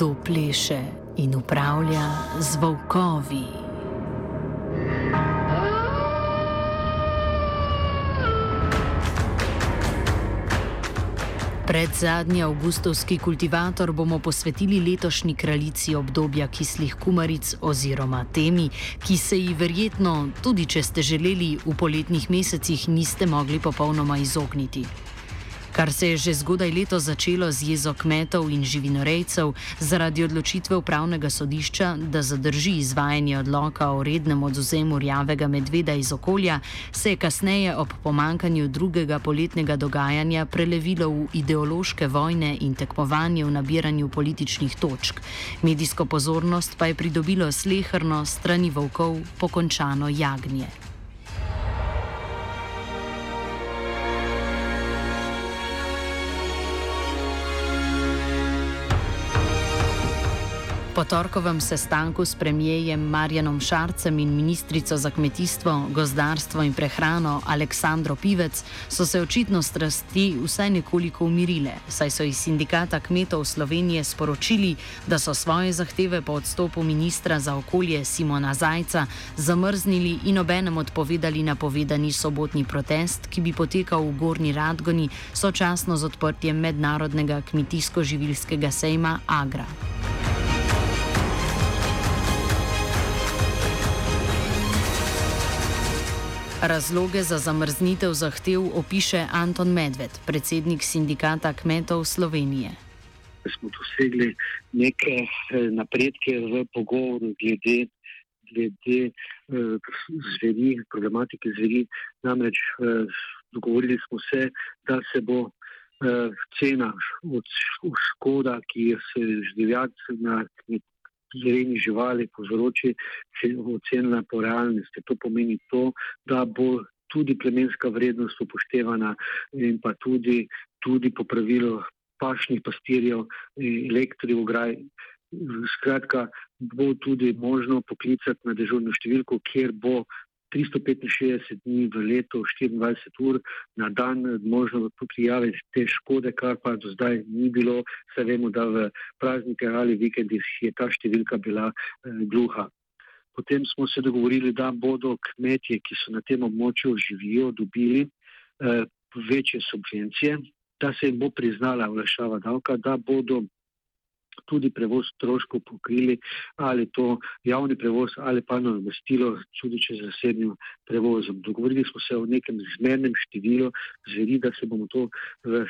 Kdo pleše in upravlja z volkovi? Pred zadnji avgustovski kultivator bomo posvetili letošnji kraljici obdobja kislih kumaric oziroma temi, ki se ji verjetno, tudi če ste želeli, v poletnih mesecih niste mogli popolnoma izogniti. Kar se je že zgodaj leto začelo z jezo kmetov in živinorejcev zaradi odločitve upravnega sodišča, da zadrži izvajanje odloka o rednem odzemu rjavega medveda iz okolja, se je kasneje ob pomankanju drugega poletnega dogajanja prelevilo v ideološke vojne in tekmovanje v nabiranju političnih točk. Medijsko pozornost pa je pridobilo slehrno strani volkov pokončano jagnje. Po torkovem sestanku s premijejem Marjanom Šarcem in ministrico za kmetijstvo, gozdarstvo in prehrano Aleksandro Pivec so se očitno strasti vsaj nekoliko umirile, saj so iz sindikata kmetov Slovenije sporočili, da so svoje zahteve po odstopu ministra za okolje Simona Zajca zamrznili in obenem odpovedali napovedani sobotni protest, ki bi potekal v Gorni Radgoni sočasno z odprtjem mednarodnega kmetijsko-živilskega sejma Agra. Razloge za zamrznitev zahtev opiše Anton Medved, predsednik sindikata kmetov Slovenije. Smo dosegli neke eh, napredke v pogovoru glede, glede eh, zveri, problematike zveri. Namreč eh, dogovorili smo se, da se bo cena od škoda, ki se življaci na zveri živali povzroči, ocenjena po realnosti. To pomeni to, da bo tudi plemenska vrednost upoštevana in pa tudi, tudi popravilo pašnih pastirjev, elektrih, ograj. Skratka, bo tudi možno poklicati na dežurno številko, kjer bo 365 dni v letu, 24 ur na dan, možno prijaviti te škode, kar pa do zdaj ni bilo. Saj vemo, da v praznike ali vikendih je ta številka bila eh, gluha. Potem smo se dogovorili, da bodo kmetje, ki so na tem območju živijo, dobili eh, večje subvencije, da se jim bo priznala vlašava davka, da bodo tudi prevoz stroškov pokrili, ali to javni prevoz, ali pa nadomestilo, tudi če z zasebnim prevozom. Dogovorili smo se o nekem zmernem številu zveri, da se bomo to v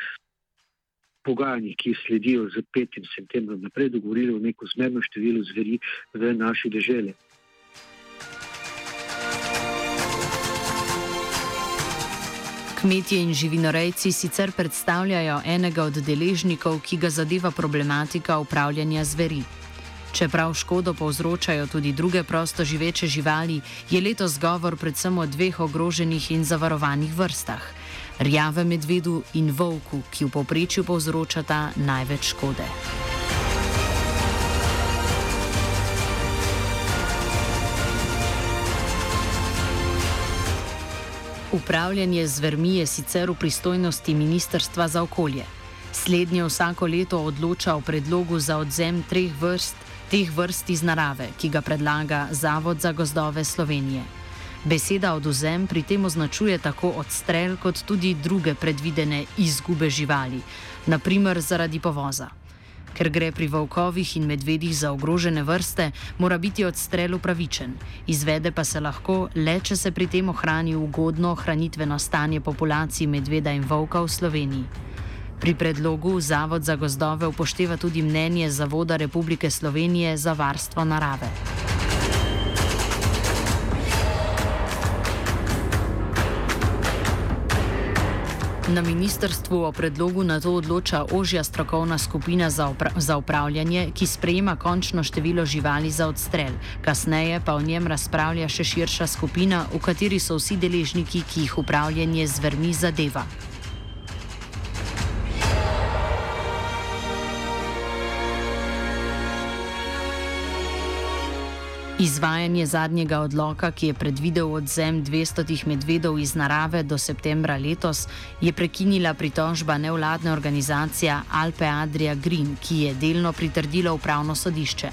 pogajanjih, ki sledijo z 5. septembrom naprej, dogovorili o neko zmerno število zveri v naši državi. Kmetje in živinorejci sicer predstavljajo enega od deležnikov, ki ga zadeva problematika upravljanja zveri. Čeprav škodo povzročajo tudi druge prosto živeče živali, je letos govor predvsem o dveh ogroženih in zavarovanih vrstah: rjave medvedu in volku, ki v povprečju povzročata največ škode. Upravljanje z vermi je sicer v pristojnosti Ministrstva za okolje. Slednje vsako leto odloča o predlogu za odzem treh vrst, teh vrst iz narave, ki ga predlaga Zavod za gozdove Slovenije. Beseda oduzem pri tem označuje tako odstrel, kot tudi druge predvidene izgube živali. naprimer zaradi povoza. Ker gre pri volkovih in medvedih za ogrožene vrste, mora biti odstrel upravičen. Izvede pa se lahko le, če se pri tem ohrani ugodno hranitveno stanje populacij medveda in volka v Sloveniji. Pri predlogu Zavod za gozdove upošteva tudi mnenje Zavoda Republike Slovenije za varstvo narave. Na ministrstvu o predlogu na to odloča ožja strokovna skupina za, upra za upravljanje, ki sprejema končno število živali za odstrel. Kasneje pa o njem razpravlja še širša skupina, v kateri so vsi deležniki, ki jih upravljanje z vrmi zadeva. Izvajanje zadnjega odloka, ki je predvidel odzem 200 medvedov iz narave do septembra letos, je prekinila pritožba nevladne organizacije Alpe Adria Green, ki je delno pritrdila upravno sodišče.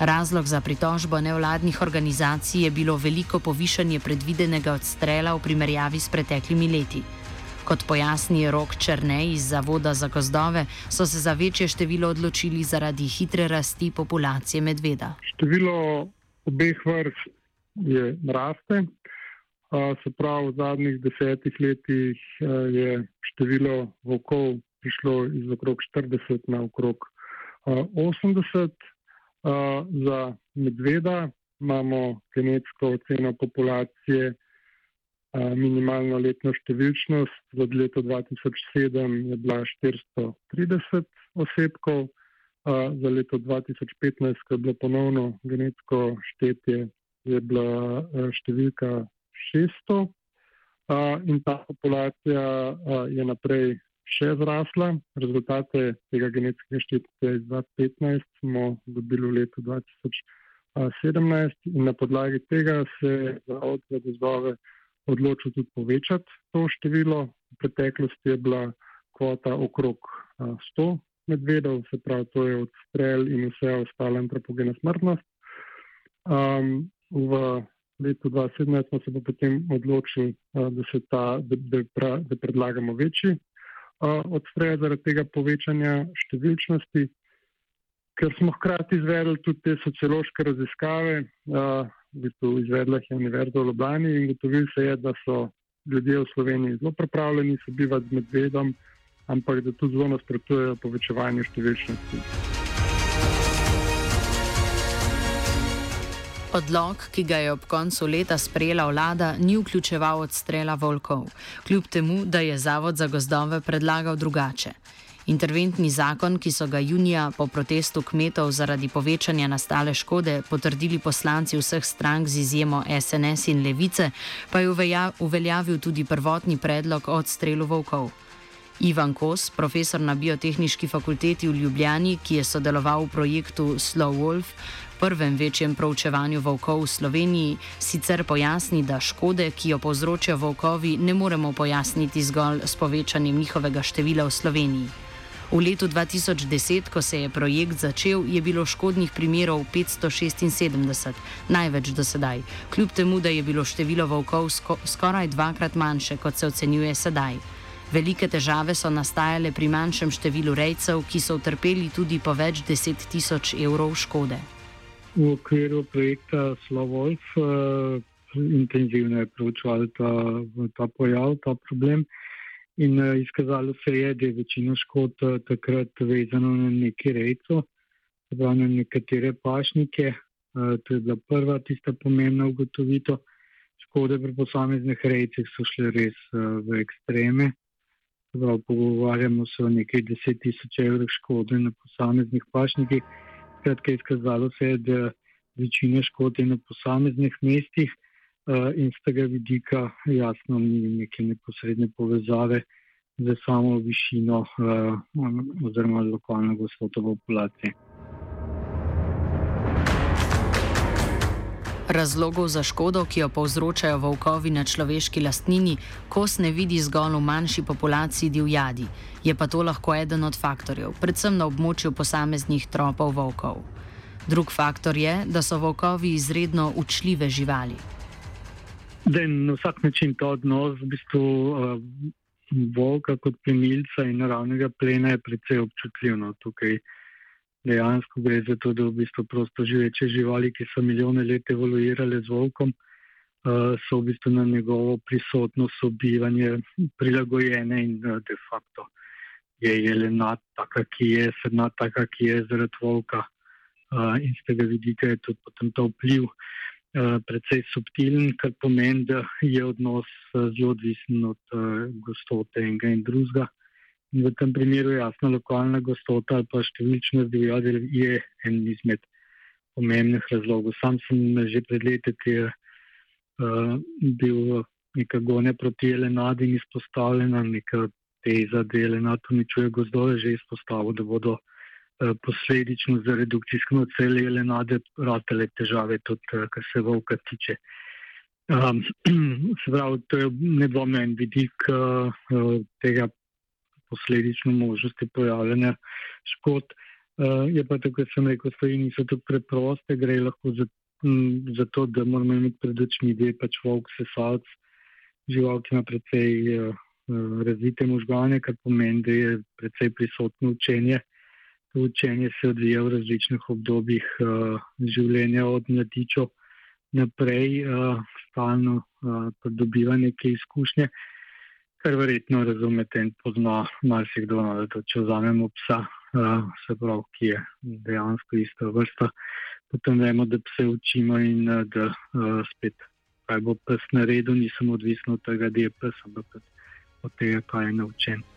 Razlog za pritožbo nevladnih organizacij je bilo veliko povišanje predvidenega odstrela v primerjavi s preteklimi leti. Kot pojasni Rok Črnej iz Zavoda za gozdove, so se za večje število odločili zaradi hitre rasti populacije medveda. Število obeh vrst je raste. Se pravi, v zadnjih desetih letih je število volkov prišlo iz okrog 40 na okrog 80. Za medveda imamo genetsko oceno populacije, minimalno letno številčnost. Za leto 2007 je bila 430 osebkov za leto 2015, ko je bilo ponovno genetsko štetje, je bila številka 600 in ta populacija je naprej še zrasla. Rezultate tega genetskega štetja iz 2015 smo dobili v letu 2017 in na podlagi tega se je zavod za gozdove odločil tudi povečati to število. V preteklosti je bila kvota okrog 100 medvedov, se pravi, to je odstrel in vse ostale antropogene smrtnost. Um, v letu 2017 smo se pa potem odločili, uh, da, ta, da, da, da predlagamo večji uh, odstrel zaradi tega povečanja številčnosti, ker smo hkrati izvedli tudi te sociološke raziskave, uh, v bistvu izvedla je Univerza v Ljubljani in gotovili se je, da so ljudje v Sloveniji zelo pripravljeni sobivati z medvedom ampak da tudi zelo nasprotujejo povečevanju številčnosti. Odlog, ki ga je ob koncu leta sprejela vlada, ni vključeval odstrela volkov, kljub temu, da je Zavod za gozdove predlagal drugače. Interventni zakon, ki so ga junija po protestu kmetov zaradi povečanja nastale škode potrdili poslanci vseh strank z izjemo SNS in Levice, pa je uveljavil tudi prvotni predlog o odstrelu volkov. Ivan Kos, profesor na biotehnički fakulteti v Ljubljani, ki je sodeloval v projektu Slow Wolf, prvem večjem proučevanju volkov v Sloveniji, sicer pojasni, da škode, ki jo povzročajo volkovi, ne moremo pojasniti zgolj s povečanjem njihovega števila v Sloveniji. V letu 2010, ko se je projekt začel, je bilo škodnih primerov 576, največ do sedaj, kljub temu, da je bilo število volkov sko skoraj dvakrat manjše, kot se ocenjuje sedaj. Velike težave so nastajale pri manjšem številu rejcev, ki so utrpeli tudi po več deset tisoč evrov škode. V okviru projekta Slovolf uh, intenzivno je proučeval ta, ta pojav, ta problem. In uh, izkazalo se je, da je večina škod uh, takrat vezana na neki rejco, pravi na nekatere pašnike. Uh, to je bila prva tista pomembna ugotovitev. Škode pri posameznih rejcih so šle res uh, v ekstreme. Prav, pogovarjamo se o nekaj deset tisoč evrov škode na posameznih pašnikih. Skratka, izkazalo se je, da večina škode je na posameznih mestih uh, in z tega vidika jasno ni neke neposredne povezave za samo višino uh, oziroma lokalno gostoto populacije. Razlogov za škodo, ki jo povzročajo volkovi na človeški lastnini, kos ne vidi zgolj v manjši populaciji divjadi. Je pa to lahko eden od faktorjev, predvsem na območju posameznih tropov volkov. Drug faktor je, da so volkovi izredno učljive živali. Da je na vsak način ta odnos v bistvu, uh, volka kot plenilca in naravnega plena precej občutljiv. No. Tukaj dejansko gre za to, da v bistvu prosto živeče živali, ki so milijone let evoluirale z volkom, uh, so v bistvu na njegovo prisotnost, sobivanje prilagojene in uh, de facto je jelenat taka, ki je, srnat taka, ki je zaradi volka. Uh, in z tega vidika je tudi potem ta vpliv precej subtilen, kar pomeni, da je odnos zelo odvisen od gostote enega in drugega. V tem primeru jasno lokalna gostota ali pa številčnost divjadi je en izmed pomembnih razlogov. Sam sem že pred leti, ki je uh, bil neka gonja proti Elenadi in izpostavljena neka teza, da Elenad uničuje gozdove, že izpostavil, da bodo uh, posledično za redukcijsko cele Elenade ratele težave, tudi uh, kar se volka tiče. Um, se pravi, to je nedvomno en vidik uh, tega posledično možnosti pojavljanja škod. Uh, je pa tako, kot sem rekel, stvari niso tako preproste, gre lahko za, m, za to, da moramo imeti pred očmi, da je pač volk sesalc, žival, ki ima precej uh, razvite možgane, kar pomeni, da je precej prisotno učenje. To učenje se odvija v različnih obdobjih uh, življenja, od mladičev naprej, uh, stalno uh, pridobiva neke izkušnje. Uh, kar verjetno razumete in pozna marsikdo. No, če vzamemo psa, uh, se pravi, ki je dejansko ista vrsta, potem vemo, da pse učimo in uh, da uh, spet, kaj bo pes naredil, nisem odvisen od tega, da je pes, ampak od tega, kaj je naučen.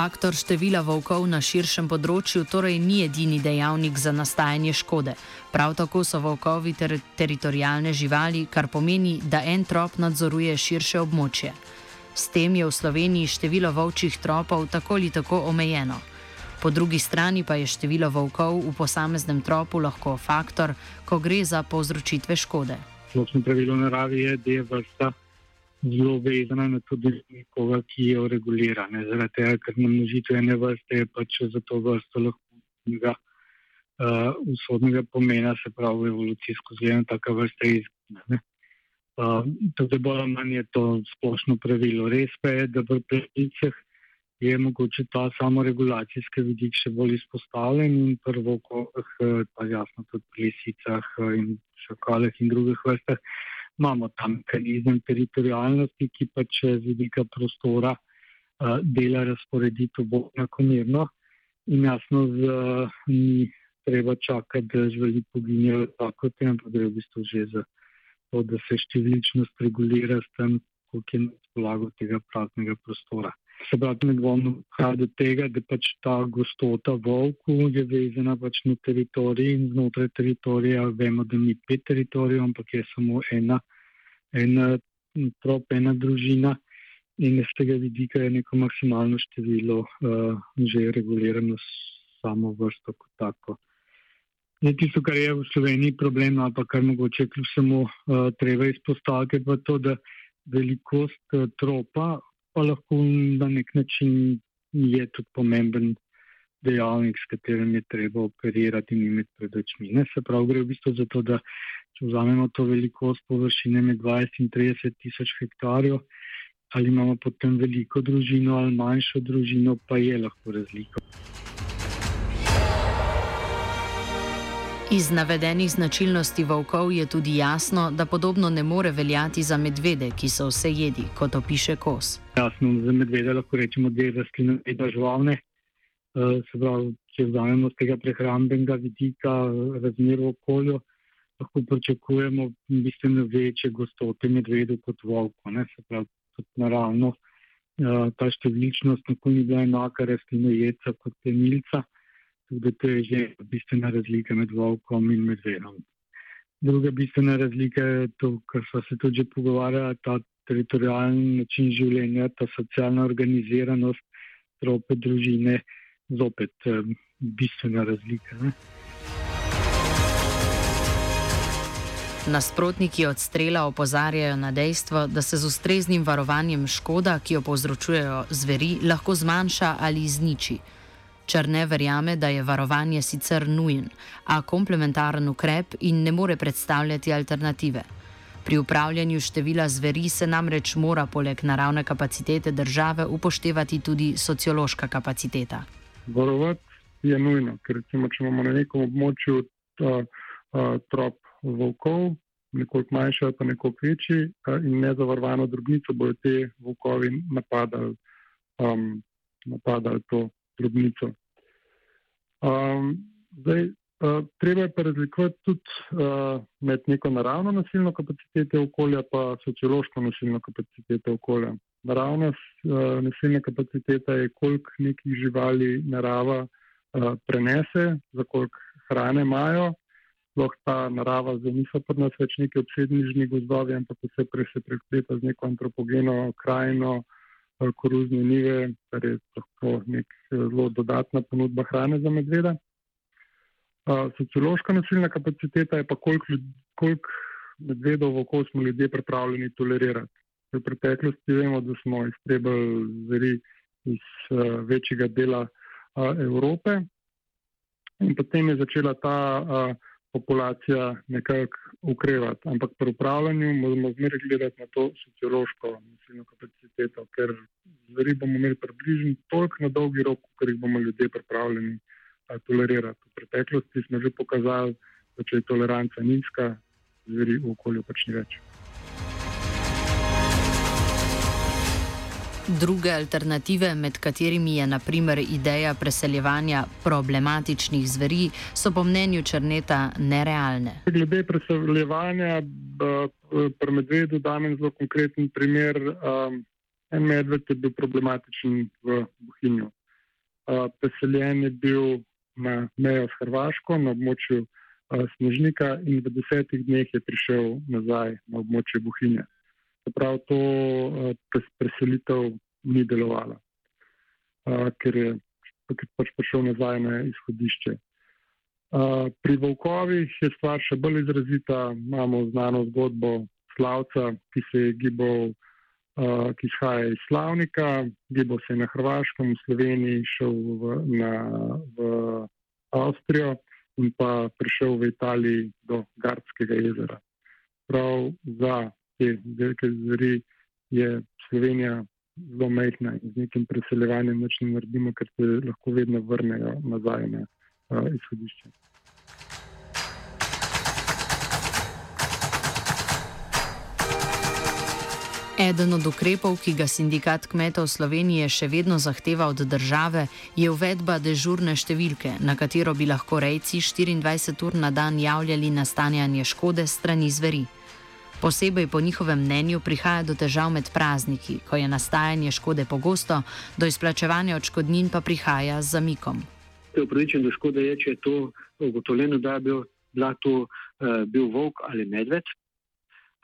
Faktor števila volkov na širšem področju torej ni edini dejavnik za nastajanje škode. Prav tako so volkovi ter teritorijalne živali, kar pomeni, da en trop nadzoruje širše območje. S tem je v Sloveniji število volčjih tropov tako ali tako omejeno. Po drugi strani pa je število volkov v posameznem tropu lahko faktor, ko gre za povzročitve škode. Splošno pravilo naravi je, da je vrsta zelo vezana na to, da je nekoga, ki je ureguliran. Zaradi tega, ker na množitu ene vrste je pač za to vrsto lahko nekega uh, usodnega pomena, se pravi, evolucijsko zgledano, taka vrsta izgine. Uh, tako da bolj ali manj je to splošno pravilo. Res pa je, da v predicah je mogoče ta samoregulacijski vidik še bolj izpostavljen in prvo, ko, pa jasno tudi pri lisicah in šakalih in drugih vrstah, imamo tam mehanizem teritorijalnosti, ki pač z vidika prostora uh, dela razporeditev bolj enakomerno in jasno, da ni treba čakati, da živali poginijo tako, ampak gre v bistvu že za to, da se številčnost regulira s tem, koliko je na razpolago tega praznega prostora. Se pravi, nedvomno prihaja do tega, da pač ta gostota volku je vezana pač na teritorij in znotraj teritorija vemo, da ni pet teritorijev, ampak je samo ena, ena trop, ena družina in iz tega vidika je neko maksimalno število uh, že regulirano samo vrsto kot tako. Ne tisto, kar je v Sloveniji problem, pa kar mogoče kljub samo uh, treba izpostaviti, pa to, da velikost uh, tropa pa lahko na nek način je tudi pomemben dejavnik, s katerim je treba operirati in imeti pred očmi. Ne se pravi, gre v bistvu za to, da če vzamemo to velikost površine med 20 in 30 tisoč hektarjev, ali imamo potem veliko družino ali manjšo družino, pa je lahko razlika. Iz navedenih značilnosti volkov je tudi jasno, da podobno ne more veljati za medvede, ki so vse jedi, kot opiše Kos. Jasno, za medvede lahko rečemo, rastline vedno žvalne. Eh, se pravi, če vzamemo z tega prehrambenega vidika razmer v okolju, lahko pričakujemo bistveno večje gostote medvedov kot volko. Ne? Se pravi, tudi naravno eh, ta številčnost nikoli ni bila enaka rastlino jedca kot temilca da to je že bistvena razlika med volkom in medvedom. Druga bistvena razlika je to, kar smo se tudi pogovarjali, ta teritorijalni način življenja, ta socialna organiziranost, trope družine, zopet eh, bistvena razlika. Ne? Nasprotniki odstrela opozarjajo na dejstvo, da se z ustreznim varovanjem škoda, ki jo povzročujejo zveri, lahko zmanjša ali izniči. Črne verjame, da je varovanje sicer nujen, a komplementaren ukrep in ne more predstavljati alternative. Pri upravljanju števila zveri se namreč mora poleg naravne kapacitete države upoštevati tudi sociološka kapaciteta. Varovati je nujno, ker recimo, če imamo na nekem območju ta, a, trop volkov, nekoliko manjši ali pa nekoliko večji a, in nezavarovano drobnico, bojo te volkovi napadali, um, napadali to drobnico. Um, zdaj, uh, treba je pa razlikovati tudi uh, med neko naravno nasilno kapaciteto okolja in sociološko nasilno kapaciteto okolja. Naravna uh, nasilna kapaciteta je, koliko nekih živali narava uh, prenese, za koliko hrane imajo. Sploh ta narava, zdaj niso pri nas več neki obsednižni gozdovi, ampak vse prej se prekleta z neko antropogeno krajino, koruzne nive, kar je lahko nek zelo dodatna ponudba hrane za medveda. Uh, sociološka nasilna kapaciteta je pa, koliko, koliko medvedov v okolju smo ljudje pripravljeni tolerirati. V preteklosti vemo, da smo iztrebali zveri iz uh, večjega dela uh, Evrope in potem je začela ta uh, populacija nekako ukrevati. Ampak pri upravljanju moramo zmeraj gledati na to sociološko nasilno kapaciteto, ker zveri bomo imeli približno toliko na dolgi rok, ker jih bomo ljudje pripravljeni tolerirati. V preteklosti smo že pokazali, da če je toleranca nizka, zveri v okolju pač ni več. Druge alternative, med katerimi je naprimer ideja preseljevanja problematičnih zveri, so po mnenju Črneta nerealne. Glede preseljevanja, pri medvedu danem zelo konkreten primer. Um, en medved je bil problematičen v Bohinju. Uh, preseljen je bil na mejo s Hrvaško, na območju uh, Snežnika, in v desetih dneh je prišel nazaj na območje Bohinja. Prav to uh, preselitev ni delovala, uh, ker je pač prišel nazaj na izhodišče. Uh, pri volkovih je stvar še bolj izrazita. Imamo znano zgodbo slavca, ki se je gibal, ki izhaja iz Slavnika, gibal se je na Hrvaškem, v Sloveniji, šel v, na, v Avstrijo in pa prišel v Italiji do Gardskega jezera. Prav za te velike zveri je Slovenija zelo majhna in z nekim preseljevanjem več ne naredimo, ker se lahko vedno vrnejo nazaj na uh, izhodišče. Eden od ukrepov, ki ga sindikat kmetov Slovenije še vedno zahteva od države, je uvedba dežurne številke, na katero bi lahko rejci 24 ur na dan javljali nastanjanje škode strani zveri. Posebej po njihovem mnenju prihaja do težav med prazniki, ko je nastajanje škode pogosto, do izplačevanja odškodnin pa prihaja z zamikom. Upravičen do škode je, če je to ugotovljeno, da je bil, to, uh, bil volk ali medved.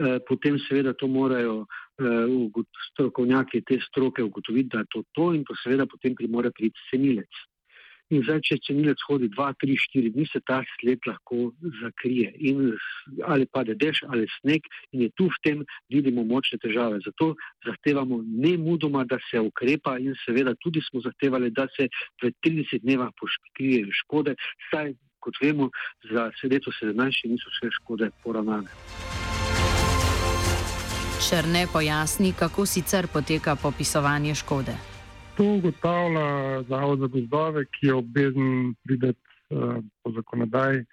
Uh, potem seveda to morajo uh, strokovnjaki te stroke ugotoviti, da je to to in to seveda potem primore priti cenilec. In zdaj, če cenilec hodi 2, 3, 4 dni, se ta sled lahko zakrije. In ali pade dež ali sneg, in je tu v tem vidimo močne težave. Zato zahtevamo ne mudoma, da se ukrepa, in seveda tudi smo zahtevali, da se v 30 dnevah poškrijejo škode, saj, kot vemo, za leto 17 niso vse škode poravnane. Črne pojasni, kako sicer poteka popisovanje škode. To ugotavlja Zavod za gozdove, ki je obvezen priti uh, po zakonodaji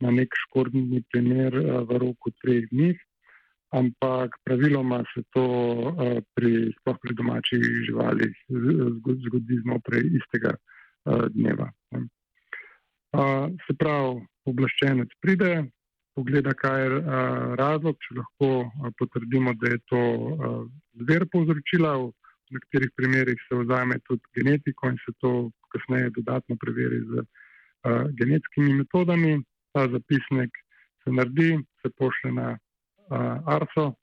na nek škodni primer uh, v roku treh dni, ampak praviloma se to uh, pri, pri domačih živalih zgodi znotraj istega uh, dneva. Uh, se pravi, oblaščenec pride, pogleda, kaj je uh, razlog, če lahko uh, potrdimo, da je to uh, zver povzročila. V nekaterih primerjih se vzame tudi genetiko in se to kasneje dodatno preveri z uh, genetskimi metodami. Ta zapisnik se naredi, se pošlje na uh, Arso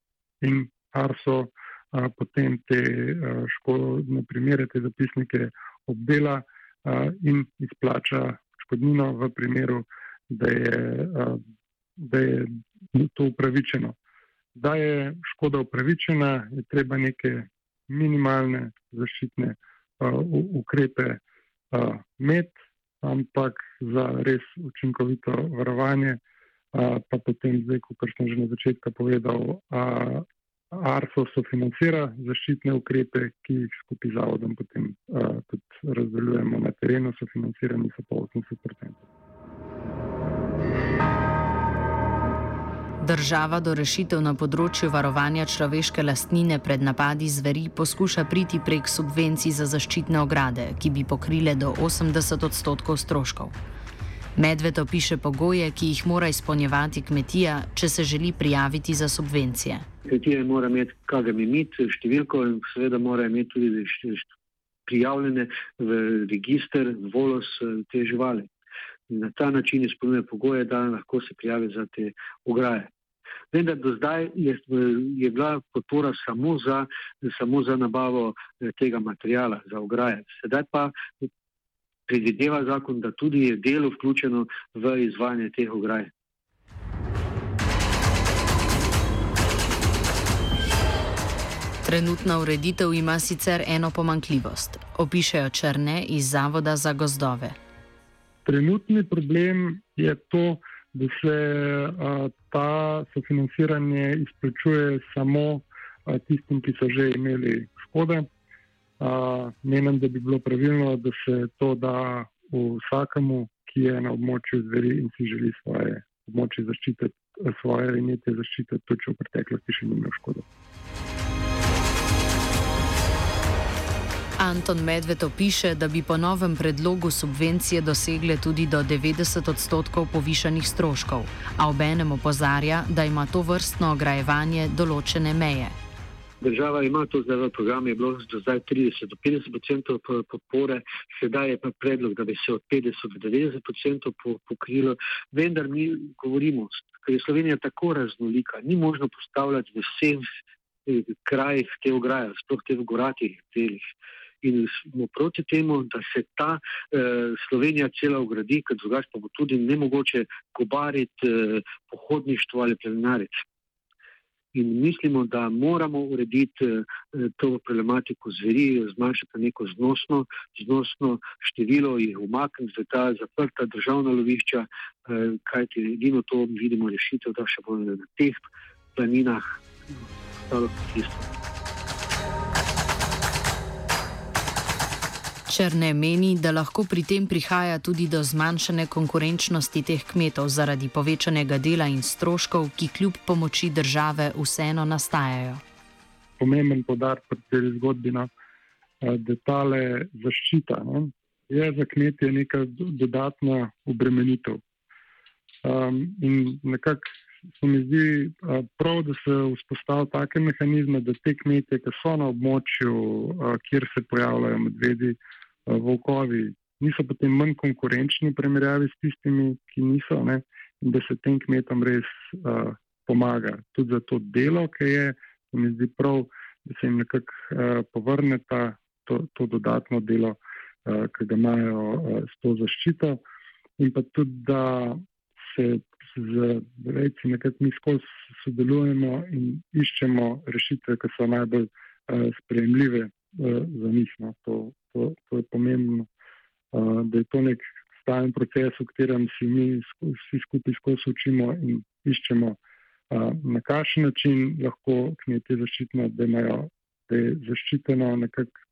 in Arso uh, potem te uh, škodne primere, te zapisnike obdela uh, in izplača škodnino v primeru, da je uh, da je to upravičeno. Da je škoda upravičena, je treba neke minimalne zaščitne uh, ukrepe uh, imeti. ampak za res učinkovito varovanje, pa potem zdaj, kot sem že na začetku povedal, ARSO sofinancira zaščitne ukrepe, ki jih skupaj z zavodom potem tudi razdeljujemo na terenu, sofinancirani so pa 80%. Država do rešitev na področju varovanja človeške lastnine pred napadi zveri poskuša priti prek subvencij za zaščitne ograde, ki bi pokrile do 80 odstotkov stroškov. Medved opiše pogoje, ki jih mora izpolnjevati kmetija, če se želi prijaviti za subvencije. Kmetija mora imeti KGM-imit, številko in seveda mora imeti tudi prijavljene v registr volos te živali. Na ta način izpolnjuje pogoje, da lahko se prijavi za te ograje. Vendar do zdaj je, je bila podpora samo za, samo za nabavo eh, tega materijala, za ograje. Sedaj pa predvideva zakon, da tudi je delo vključeno v izvajanje teh ograj. Trenutna ureditev ima sicer eno pomankljivost. Opišajo črne iz Zavoda za gozdove. Trenutni problem je to, da se a, ta sofinanciranje izplačuje samo a, tistim, ki so že imeli škode. A, menim, da bi bilo pravilno, da se to da vsakemu, ki je na območju zveri in si želi svoje območje zaščititi, svoje imetje zaščititi, tudi če v preteklosti še ni imel škode. Anton Medved opiše, da bi po novem predlogu subvencije dosegle tudi do 90 odstotkov povišanih stroškov, a obenem opozarja, da ima to vrstno ograjevanje določene meje. Država ima to zdaj v programu, je bilo do zdaj 30 do 50 odstotkov podpore, sedaj je pa predlog, da bi se od 50 do 90 odstotkov pokrilo. Vendar mi govorimo, ker je Slovenija tako raznolika, ni možno postavljati v vseh eh, krajih te ograje, sploh te v goratih delih in smo proti temu, da se ta eh, Slovenija cela ugradi, ker drugače pa bo tudi nemogoče gobariti eh, pohodništvo ali plenariti. In mislimo, da moramo urediti eh, to problematiko zveri, zmanjšati neko znosno, znosno število, jih umakniti za ta zaprta državna lovišča, eh, kajti edino to vidimo rešitev, da še bolj na teh planinah ostalo kmetijstvo. Črne meni, da lahko pri tem prihaja tudi do zmanjšane konkurenčnosti teh kmetov zaradi povečanega dela in stroškov, ki kljub pomoči države vseeno nastajajo. Pomemben podarek pri tej zgodbi je, no, da tale zaščita ne, je za kmetje neka dodatna obremenitev. Um, in nekako se mi zdi prav, da se vzpostavijo take mehanizme, da te kmetje, ki so na območju, kjer se pojavljajo medvedi, volkovi niso potem manj konkurenčni v primerjavi s tistimi, ki niso, ne? in da se tem kmetom res uh, pomaga. Tudi za to delo, ki je, se mi zdi prav, da se jim nekako uh, povrne ta, to, to dodatno delo, uh, ki ga imajo uh, s to zaščito, in pa tudi, da se z rejci nekako mi skozi sodelujemo in iščemo rešitve, ki so najbolj uh, sprejemljive za njih. No? To, to, to je pomembno, uh, da je to nek stalen proces, v katerem si mi vsi skupaj skozi učimo in iščemo, uh, na kakšen način lahko kmetje zaščitimo, da, imajo, da je zaščiteno nekako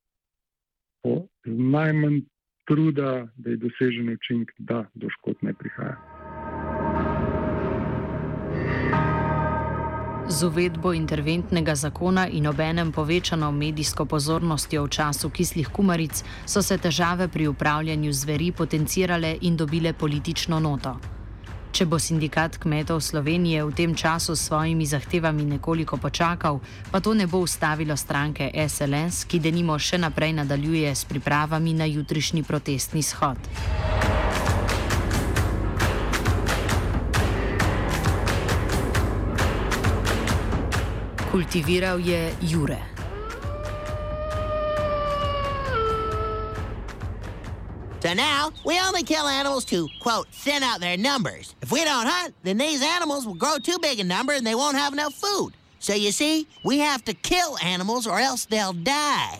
po najmanj truda, da je dosežen učinek, da do škod ne prihaja. Z uvedbo interventnega zakona in obenem povečano medijsko pozornostjo v času kislih kumaric so se težave pri upravljanju zveri potencirale in dobile politično noto. Če bo sindikat kmetov Slovenije v tem času s svojimi zahtevami nekoliko počakal, pa to ne bo ustavilo stranke SLS, ki denimo še naprej nadaljuje s pripravami na jutrišnji protestni shod. Kultiviral je Jure. So now we only kill animals to, quote, thin out their numbers. If we don't hunt, then these animals will grow too big a number and they won't have enough food. So you see, we have to kill animals or else they'll die.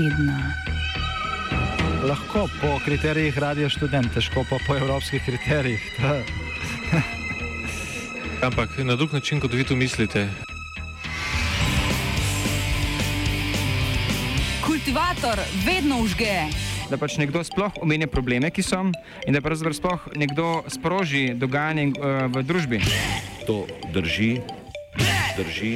tedna. Lahko po kriterijih radio študent, težko pa po evropskih kriterijih. Ampak na drug način, kot vi tu mislite. Kultivator vedno užge. Da pač nekdo sploh omenja probleme, ki so, in da pravzaprav sploh nekdo sproži dogajanje uh, v družbi. To drži, drži.